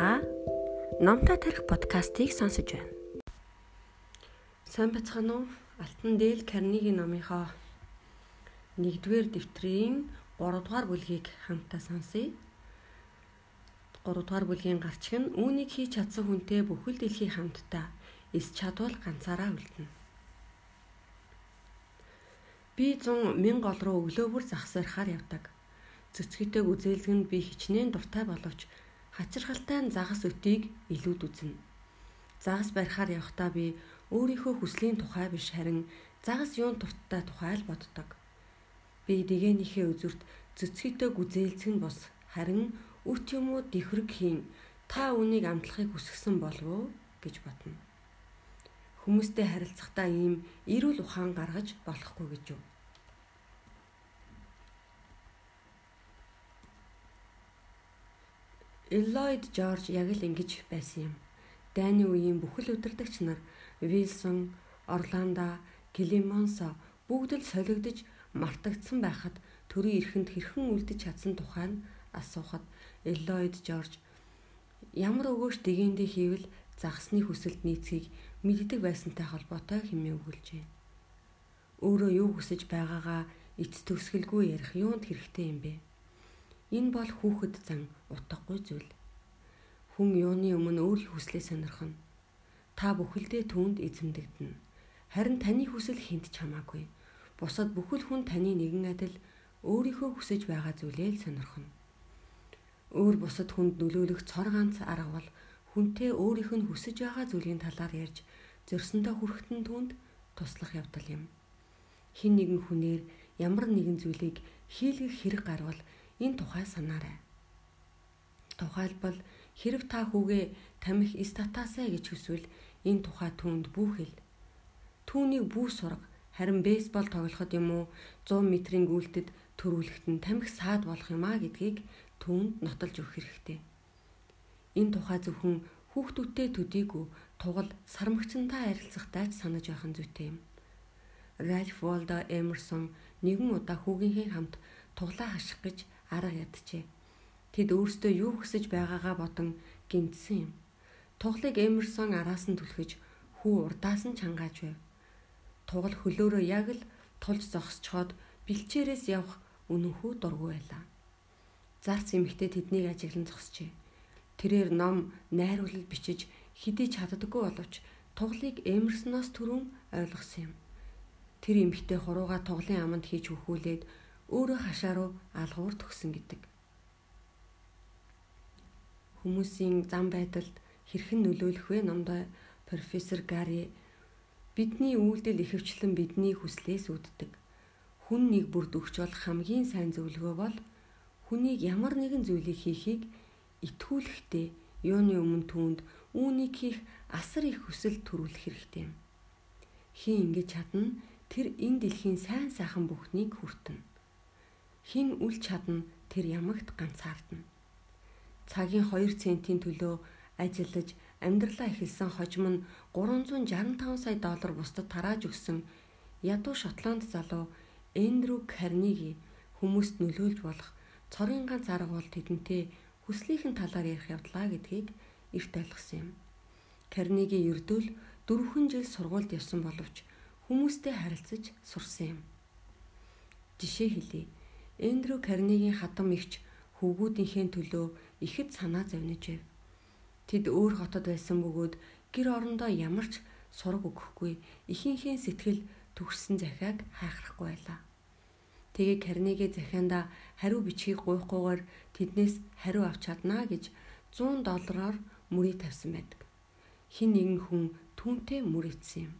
Та Номтой тарих подкастыг сонсож байна. Сайн бацхан уу? Алтан дээл Карниги номынхоо 1-р дэвтрийн 3-р бүлгийг хамтдаа сонсъё. 3-р бүлгийн гарчиг нь үүнийг хийж чадсан хүнтэй бүхэл дэлхий хамтдаа эс чадвал ганцаараа үлдэнэ. Би 100 мянга гол руу өглөө бүр загсархаар явдаг. Цэцгийтэйг үзээлгэн би хичнээн дуртай боловч хачирхалтай нь загас өтийг илүүд үзнэ. Загас барихаар явхдаа би өөрийнхөө хүслийн тухай биш харин загас юун турттай тухай л боддог. Би дэгээнийхээ үзүрт цэцгийтэй гүзээлцэх нь бос харин үт юмуд дихрэг хийн та үнийг амтлахыг хүсгсэн болов уу гэж бодно. Хүмүүстэй харилцахдаа ийм эрүүл ухаан гаргаж болохгүй гэж юу? Эллойд Жорж яг л ингэж байсан юм. Дайны үеийн бүхэл удирдагч нар Вилсон, Орландо, Климонсо бүгд л солигдож мартагдсан байхад төрийн эрхэнд хэрхэн үлдэж чадсан тухай нь асуухад Эллойд Жорж ямар өгөөш дэгэндээ хийвэл загсны хүсэлт нийцгийг мэддэг байсантай холбоотой хэмээн өгүүлжээ. Өөрөө юу хүсэж байгаагаа эц төгсгөлгүй ярих юунд хэрэгтэй юм бэ? Энэ бол хүүхэд зан утгагүй зүйл. Хүн юуны өмнө өөрийн хүслээ сонирхно. Та бүхэлдээ түүнд эзэмдэгдэнэ. Харин таны хүсэл хинт ч хамаагүй. Бусад бүхэл хүн таны нэгэн адил өөрийнхөө хүсэж байгаа зүйлээ л сонирхно. Өөр бусад хүнд нөлөөлөх цор ганц арга бол хүнтэй өөрийнх нь хүсэж байгаа зүйлийн талаар ярьж зөрсөндөө хүрэхтэн түнд туслах явдал юм. Хин нэгэн хүнээр ямар нэгэн зүйлийг хийлгэх хэрэг гарвал энэ тухай санаарай. Тухайлбал хэрв та хүүгээ тамхи эс татаасаа гэж хүсвэл энэ тухай түүнд бүүхэл. Түүнийг бүү сурга харин бейсбол тоглоход юм уу 100 метрийн гүйлтэд төрүүлэхэд нь тамхи саад болох юм а гэдгийг түүнд нотолж өгөх хэрэгтэй. Энэ тухай зөвхөн хүүхдүүдтэй төдийгүй тугал сармагчантай харилцахтай ч санаж байх нь зүйтэй юм. Ральф Волдо Эмерсон нэгэн удаа хүүгийнхээ хамт туглаа хаших гэж арга ядчээ. Тэд өөрсдөө юу хүсэж байгаагаа бодон гинтсэн юм. Туглыг Эмерсон араас нь түлхэж хүү урдаас нь чангааж байв. Тугал хөлөөрөө яг л тулж зогсчоод бэлчээрээс явах үнэнхүү дургүй байлаа. Зарц эмэгтэй тэднийг ажиглан зогсчээ. Тэрээр ном найруулал бичиж хидий чаддаггүй боловч туглыг Эмерсоноос түрүүн ойлгосон юм. Тэр эмэгтэй хурууга туглын аманд хийж хөхүүлээд өөрөө хашаа руу алгуур төгсөн гэдэг. Хүмүүсийн зам байдалд хэрхэн нөлөөлөх вэ номдоо профессор Гари бидний үйлдэл ихэвчлэн бидний хүслээс үүддэг. Хүн нэг бүрд өгч бол хамгийн сайн зөвлөгөө бол хүнийг ямар нэгэн зүйлийг хийхийг итгүүлэхдээ юуны өмнө түүнд үүнийг хийх асар их хүсэл төрүүлэх хэрэгтэй юм. Хин ингэж чадна тэр энэ дэлхийн сайн сайхан бүхнийг хүртэнэ хин үл чадна тэр ямагт ганцаардна. Цагийн 2 центийн төлөө ажиллаж амьдралаа эхэлсэн хожим нь 365 сая доллар бусдад тарааж өгсөн ядуу Шотланд залуу Эндрю Карниги хүмүүст нөлөөлж болох цорын ганц арга бол тэдэнтэй хүслийнхэн талаар ярих явдлаа гэдгийг эрт ойлгосон юм. Карниги ердөөл дөрвөн жил сургуульд явсан боловч хүмүүстэй харилцаж сурсан юм. Жишээ хэлье Эндрю Карнигийн хатам ихч хөвгүүдийнхээ төлөө ихэд санаа зовниж байв. Тэд өөр хотод байсан бөгөөд гэр орондоо ямар ч сураг өгөхгүй ихийнхээ сэтгэл төгссөн захиаг хайхрахгүй байлаа. Тэгээ Карниги захианда хариу бичгийг гуйхгүйгээр тэднээс хариу авч чаднаа гэж 100 доллараар мөрий тавьсан байдаг. Хин нэгэн хүн түүнтэй мөрийдсэн юм.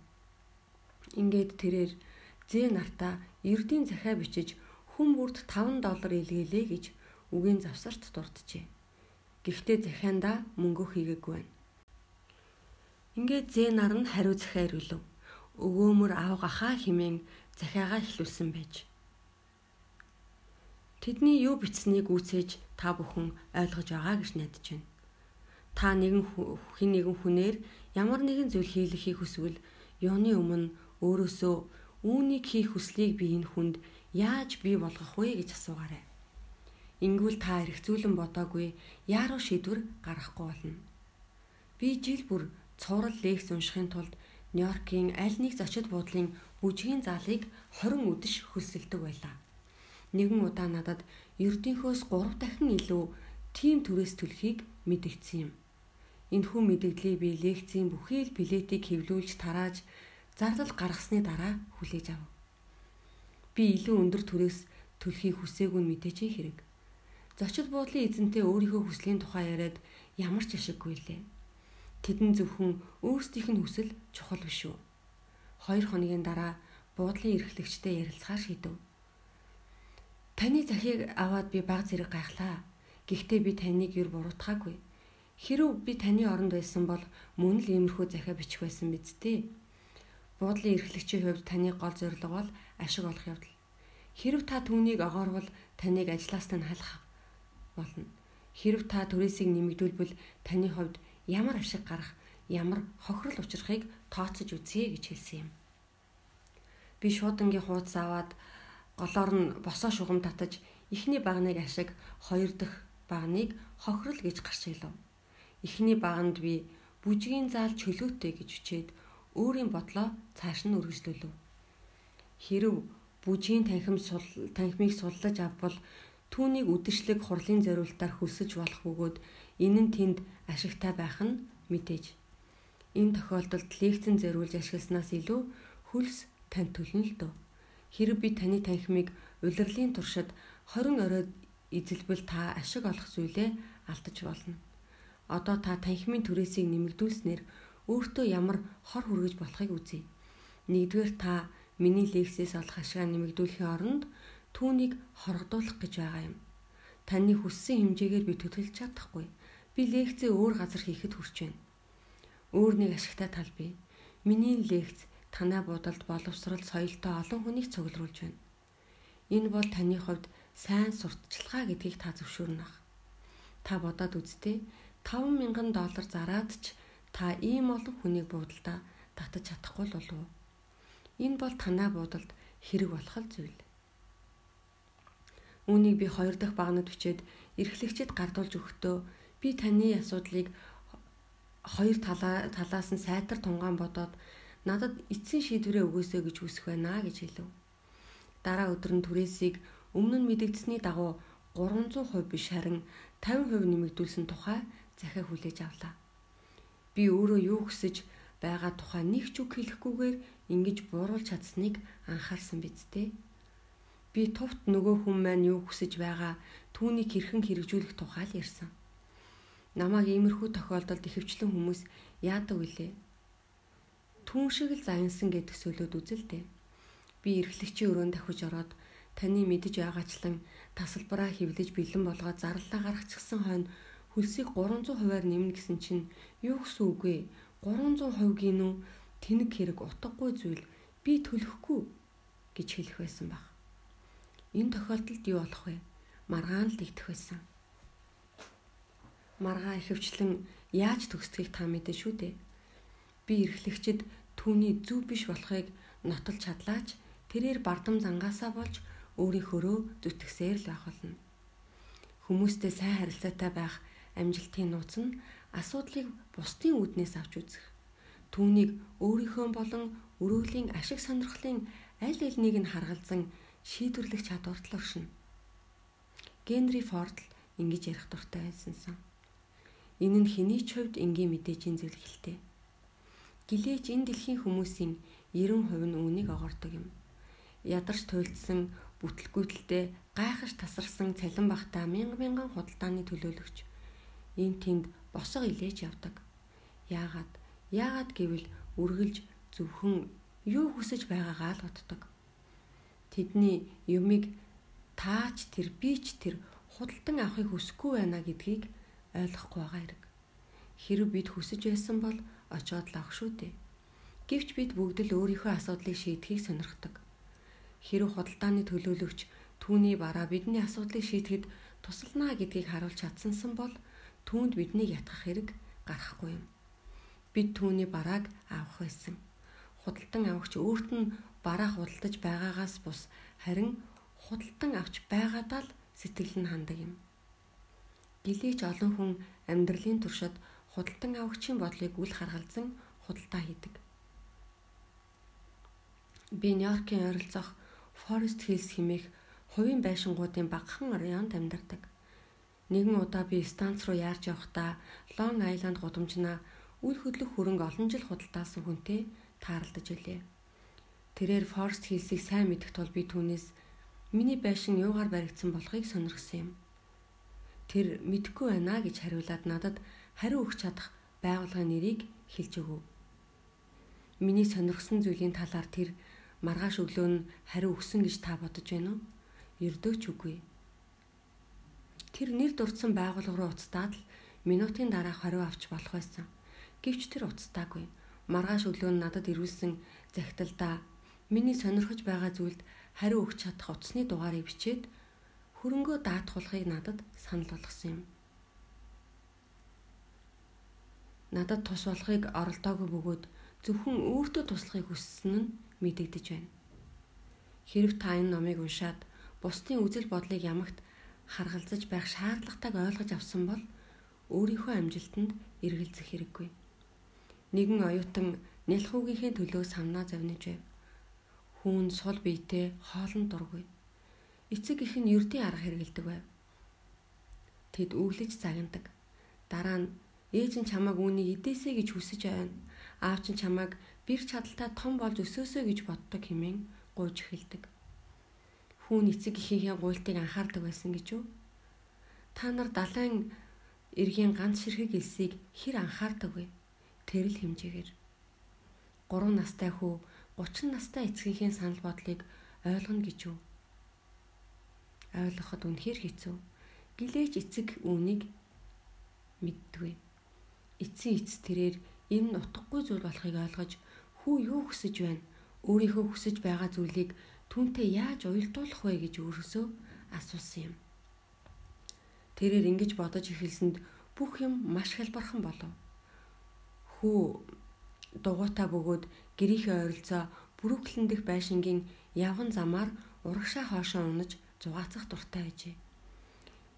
Ингээд тэрээр зээ нартаа эрдийн захиа бичиж хүн бүрд 5 доллар илгээлээ гэж үгийн завсарт дурджээ. Гэхдээ захиандаа мөнгө хийгээгүй байна. Ингээд Зэнар нь хариу захиа ирүүлв. Өвөөмөр аавгахаа химэн захиагаа эхлүүлсэн байж. Тэдний юу бичсэнийг үүсэж та бүхэн ойлгож байгаа гэж найдаж байна. Та нэгэн хин нэгэн хүнээр ямар нэгэн зүйл хийлгэхийг хүсвэл юуны өмнө өөрөөсөө үүнийг хийх хүслийг би энэ хүнд яаж бий болгох вэ гэж асуугаарай. Ингүүл та эргцүүлэн бодоогүй яаруу шийдвэр гаргахгүй болно. Би жил бүр цуврал лекц уншихын тулд Нью-Йоркийн аль нэг зочид буудлын бүжгийн залыг 20 үдэш хөлсөлдөг байлаа. Нэгэн удаа надад ердийнхөөс 3 дахин илүү тим төрөөс төлөхийг мэдгдсэн юм. Энэхүү мэдээллийг би лекцийн бүхий л билетийг хэвлүүлж тарааж зардал гаргасны дараа хүлээж ав. Би илүү өндөр төрөөс төлөхийг хүсээгүй нь мэдээч хэрэг. Зочид буудлын эзэнтэй өөрийнхөө хүслийн тухай яриад ямар ч ашиггүй лээ. Тэдэн зөвхөн өөрсдийнх нь хүсэл чухал биш үү? Хоёр хоногийн дараа буудлын эрхлэгчтэй ярилцахаар шийдэв. Таны захийг аваад би баг зэрэг гайхлаа. Гэхдээ би таныг юр буруутгаагүй. Хэрв би таны оронд байсан бол мөн л иймэрхүү захиа бичих байсан биз дээ. Буудлын эрхлэгчийн хувьд таны гол зорилго бол ашиг олох явдал. Хэрв та түүнийг огоорвол таныг ажлаас нь халах болно. Хэрв та түрээсийг нэмэгдүүлбэл таны хувьд ямар ашиг гарах, ямар хохирол учрахыг тооцож үзье гэж хэлсэн юм. Би шуудангийн хуудас аваад голоор нь босоо шугам татаж эхний багныг ашиг, хоёр дахь багныг хохирол гэж гарч ирлээ. Эхний баганд би бүжгийн заал чөлөөтэй гэж үчээд өөрийн бодлоо цааш нь үргэлжлүүлв. Хэрв бүжгийн танхим сул танхимыг суллаж авбал Түүнийг үдэшлэг хурлын зориултаар хөлсөж болох бөгөөд энэ нь тэнд ашигтай байх нь мэдээж. Энэ тохиолдолд лекцэн зориулж ашигласнаас илүү хөлс танд төлнө л дөө. Хэрэг би таны танхимыг улирлын туршид 20 оройд эзэлбэл та ашиг олох зүйлээ алдаж болно. Одоо та танхимын түрээсийг нэмэгдүүлснээр өөртөө ямар хор хүргэж болохыг үзье. Нэгдүгээр та миний лекцээс олох ашигаа нэмэгдүүлэхийн оронд түүнийг хоргодуулах гэж байгаа юм. Таны хүссэн хэмжээгээр би төтөлж чадахгүй. Би лекцээ өөр газар хийхэд хүрч байна. Өөр нэг ашигтай тал бий. Миний лекц танай будалд боловсрал соёлтой олон хүнийг цуглуулж байна. Энэ бол таны хувьд сайн сурталчилгаа гэдгийг та зөвшөөрнө. Та бодоод үзтээ 5000 доллар зараад ч та ийм олон хүнийг буудалдаа татаж чадахгүй л болов уу? Энэ бол танай буудалд хэрэг болох зүйл. Үүнийг би хоёр дахь багнад бичээд эрхлэгчэд гардуулж өгөхдөө би таны асуудлыг хоёр талаа талаас нь сайтар тунгаан бодоод надад эцсийн шийдвэрээ өгөөсэй гэж хүсэх байна гэж хэлв. Дараа өдөр нь түрээсийг өмнө нь мэдэгдсэний дагуу 300% биш харин 50% нэмэгдүүлсэн тухай захиа хүлээж авлаа. Би өөрөө юу хүсэж байгаа тухай нэг ч үг хэлэхгүйгээр ингэж бууруулж чадсныг анхаарсан биз дээ. Би тувт нөгөө хүн маань юу хүсэж байгаа түүнийг хэрхэн хэрэгжүүлэх тухай л ярьсан. Намайг иймэрхүү тохиолдолд ихэвчлэн хүмүүс яадаг вүлээ? Түүн шиг л заянсан гэж төсөөлөд үзэлтэй. Би эрхлэгчийн өрөөнд давхиж ороод таны мэдэж байгаачлан тасалбараа хевлэж бэлэн болгоод зарлалаа гаргачихсан хойно хөлсийг 300%-аар нэмнэ гэсэн чинь юу гэсэн үг вэ? 300% гинүү тэнэг хэрэг утгагүй зүйл би төлөхгүй гэж хэлэх байсан баг. Энэ тохиолдолд юу болох вэ? Маргаан л дэгдэх байсан. Маргаа ихэвчлэн яаж төгсдгийг та мэдэн шүү дээ. Би эрхлэгчэд түүний зөв биш болохыг нотолж чадлаач тэрээр бардам зангаасаа болж өөрийнхөөрөө зүтгэсээр л байх болно. Хүмүүстэй сайн харилцаатай байх амжилтын нууц нь асуудлыг бусдын үүднээс авч үзэх. Түүнийг өөрийнхөө болон өрөөглийн ашиг сонирхлын аль элнийг нь харгалзан шийдвэрлэх чадварт л оршино. Генри Форд л ингэж ярих дуртай байсансан. Энэ нь хэний ч хувьд энгийн мэдээжийн зөвлөлтэй. Гэлээч энэ дэлхийн хүмүүсийн 90% нь үүнийг огордог юм. Ядарч туйлдсан бүтлгүүтэлтэй гайхаж тасарсан цалин багтаа мянга мянган худалдааны төлөөлөгч энэ тэнд босго илээж явдаг. Яагаад? Яагаад гэвэл үргэлж зөвхөн юу хүсэж байгаагаа л боддог тэдний юмыг таач тэр би ч тэр худалдан авахыг хүсэхгүй байна гэдгийг ойлгохгүй байгаа хэрэг. Хэрв бид хүсэж байсан бол очоод л авах шүү дээ. Гэвч бид бүгд л өөрийнхөө асуудлыг шийдэхийг сонирхдаг. Хэрв худалдааны төлөөлөгч түүний бараа бидний асуудлыг шийдэхэд тусалнаа гэдгийг харуулж чадсансан бол түүнд биднийг ятгах хэрэг гарахгүй юм. Бид түүний барааг авах байсан. Худалдан авахч өөрт нь бараа худалдаж байгаагаас бус харин худалдан авч байгаадаа л сэтгэл нь хандаг юм. Гэлээч олон хүн амьдралын туршид худалдан авагчийн бодлыг үл харгалзан худалдаа хийдэг. Би Нью-Йоркийн ойролцоох Forest Hills хэмээх хувийн байшингуудын багахан районд амьдардаг. Нэгэн удаа би станц руу яарч явахдаа Long Island гудамжнаа үл хөдлөх хөрөнгө олон жил худалдаалсан хүнтэй тааралдаж илээ. Тэрээр Forest Hills-ийг сайн мэдэх тул би түүнээс миний байшин юугаар баригдсан болохыг сонирхсан юм. Тэр мэдэхгүй байна гэж хариулаад надад хариу өгч чадах байгууллагын нэрийг хэлж өгөв. Миний сонирхсан зүйлийн талаар тэр маргааш өглөө нь хариу өгсөн гэж та бодож байна уу? Ердөөч үгүй. Тэр нэр дурдсан байгууллага руу уцтаад л минутын дараах хариу авч болох байсан. Гэвч тэр уцтаагүй. Маргааш өглөө нь надад ирүүлсэн захидалдаа миний сонирхож байгаа зүйлд хариу өгч чадах утасны дугаарыг бичээд хөрөнгөө даатгуулахыг надад санал болгосон юм. Надад тус болохыг оролдоогүй бөгөөд зөвхөн өөртөө туслахыг хүссэн нь мэдэгдэж байна. Хэрв та энэ номыг уншаад бусдын үзэл бодлыг ямагт харгалзаж байх шаардлагатайг ойлгож авсан бол өөрийнхөө амжилтанд эргэлзэх хэрэггүй. Нэгэн оюутан нялхуугийнхээ төлөө санаа зовниж байв. Хүүн сул биетэй хоолн дургүй. Эцэг их нь ердийн арга хэрэгэлдэг байв. Тэд өглөж загнадаг. Дараа нь ээж нь чамааг үүнийг идээсэй гэж хүсэж байна. Аав чинь чамааг бэр чадaltaа том болж өсөөсэй гэж боддог хэмээн гуйж эхэлдэг хүүн эцэг эхийнхээ гуйлтыг анхаардаг байсан гэж үү? Та нар далайн эргийн ганц ширхэг элсийг хэр анхаардаг вэ? Тэр л хэмжээгээр. 3 настай хүү 30 настай эцгийнхээ санал бодлыг ойлгоно гэж үү? Ойлгоход үнэхээр хэцүү. Гэлээч эцэг үүнийг мэддэггүй. Эцсийн эц тэрээр энэ нь утгагүй зүйл болохыг ойлгож хүү юу хүсэж байна? Өөрийнхөө хүсэж байгаа зүйлийг түүнтэй яаж уялдуулах вэ гэж өөрөөсөө асуусан юм. Тэрээр ингэж бодож эхэлсэнд бүх юм маш хялбархан болов. Хүү дугуйтаа бөгөөд гэрийнхээ ойролцоо Брүклин дэх байшингийн явган замаар урагшаа хоошоо унаж зугаацах дуртай байжээ.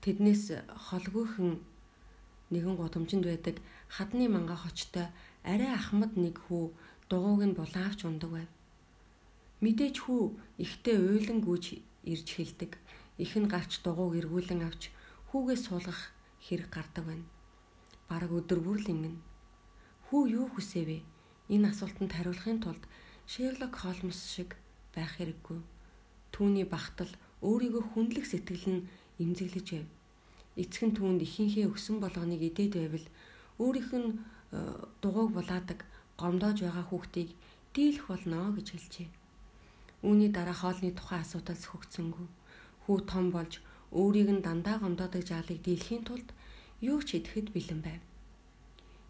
Тэднээс холгүйхэн нэгэн гудамжинд байдаг хадны манга хочтой арай ахмад нэг хүү дугуйг нь булаавч ундаг байв. Мэдээж хүү ихтэй уйлан гүйж ирж хэлдэг. Их нь гарч дугуйг эргүүлэн авч хүүгээс суулгах хэрэг гардаг байна. Бараг өдөр бүр л ингэн. Хүү юу хүсэвэ? Энэ асуултанд хариулахын тулд Шерлок Холмс шиг байх хэрэггүй. Түүний багтал өөрийгөө хүндлэх сэтгэл нь эмзэглэж байв. Эцэг нь түүнд ихийнхээ өсөн болгоныг идээд байвал өөрийнх нь э, дугуйг булаадаг гомдоож байгаа хүүхдийг дийлэх болно гэж хэлжээ. Үүний дараа хоолны тухай асуудал сөхөгцсөнгүү. Хүү том болж өөрийг нь дандаа гомдоодаг жаалыг дийлэхийн тулд юу ч хийхэд бэлэн байв.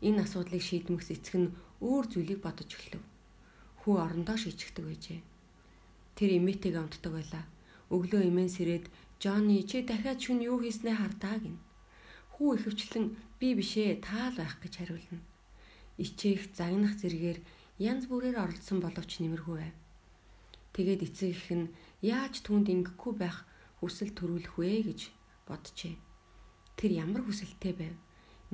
Энэ асуудлыг шийдмэхс эцэг нь өөр зүйлийг бодож эхлэв. Хүү орондоо шийдчихдэг байжээ. Тэр эмээтэйг амтдаг байлаа. Өглөө эмээн сэрээд Жонни чи дахиад шүн юу хийснээ хардаа гин. Хүү ихэвчлэн би бишээ таал байх гэж хариулна. Ичээх загнах зэргээр янз бүрээр оролцсон боловч нэмэргүй байв. Тэгээд эцэг их нь яаж түүнд ингэхгүй байх хүсэл төрүүлэх вэ гэж боджээ. Тэр ямар хүсэлтэй байв?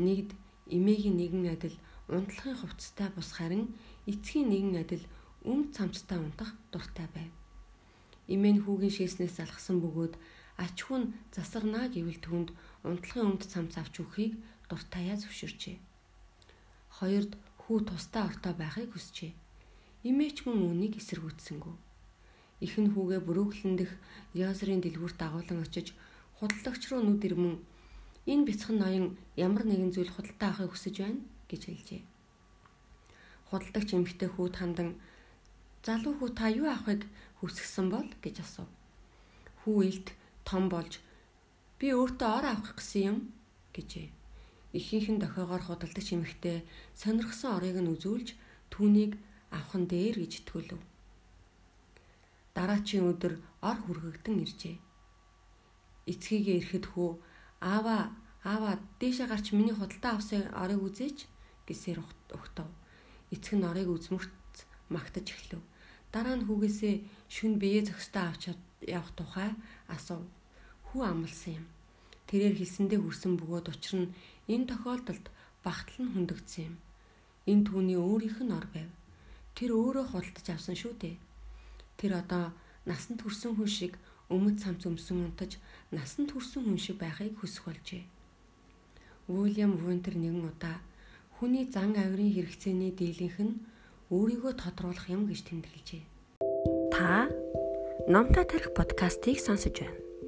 Нэгд эмээгийн нэгэн адил унтлахын хувцастай бус харин эцгийн нэгэн адил өмд цамцтай унтах дуртай байв. Эмээ нь хүүгийн шээснээс алхсан бөгөөд ачхүн засагнаа гэвэл түнд унтлахын өмд цамц авч өгөхийг дуртаяа зөвшөөрчээ. Хоёрд хүү тустай ортой байхыг хүсчээ. Эмээч мөн үүнийг эсэргүүцсэнгүү ихэн хүүгээ Брүүклин дэх Ясрын дэлгүүрт дагуулan очиж худалдагч руу нүд ирмэн энэ бяцхан ноён ямар нэгэн зүйл худалдаа авахыг хүсэж байна гэж хэлжээ. Худалдагч эмэгтэй хүүд хандан залуу хүү та юу авахыг хүсгсэн бол гэж асуув. Хүү илт том болж би өөртөө ор авах гэсэн юм гэжээ. Ихийнхэн дохиогоор худалдагч эмэгтэй сонирхсан орыг нь үзүүлж түүнийг авах нь дээр гэж итгүүлв. Дараачийн өдөр ор хүргэгдэн иржээ. Эцгийгээ ирэхэд хүү аава аава дээшээ гарч миний худалдаа авсан орыг үзээч гэсээр өгтөв. Эцэг нь орыг үзмөрт магтаж эхлэв. Дараа нь хүүгээсээ шүн бие зөкстөө авч явах тухай асуув. хүү амласан юм. Тэрээр хэлсэндээ хүрсэн бөгөөд учир нь энэ тохиолдолд багтал нь хөндөгдсөн юм. Энэ түүний өөрийнх нь ор байв. Тэр өөрөө худалдаж авсан шүү дээ. Тэр одоо насанд хүрсэн хүн шиг өмд самц өмсөн унтаж насанд хүрсэн хүн шиг байхыг хүсэх болжээ. Уильям Вунтер нэгэн удаа хүний зан авирын хэрэгцээний дийлэнх нь өөрийгөө тодруулах юм гэж тэмдэглэжээ. Та Номтой тарих подкастыг сонсож байна.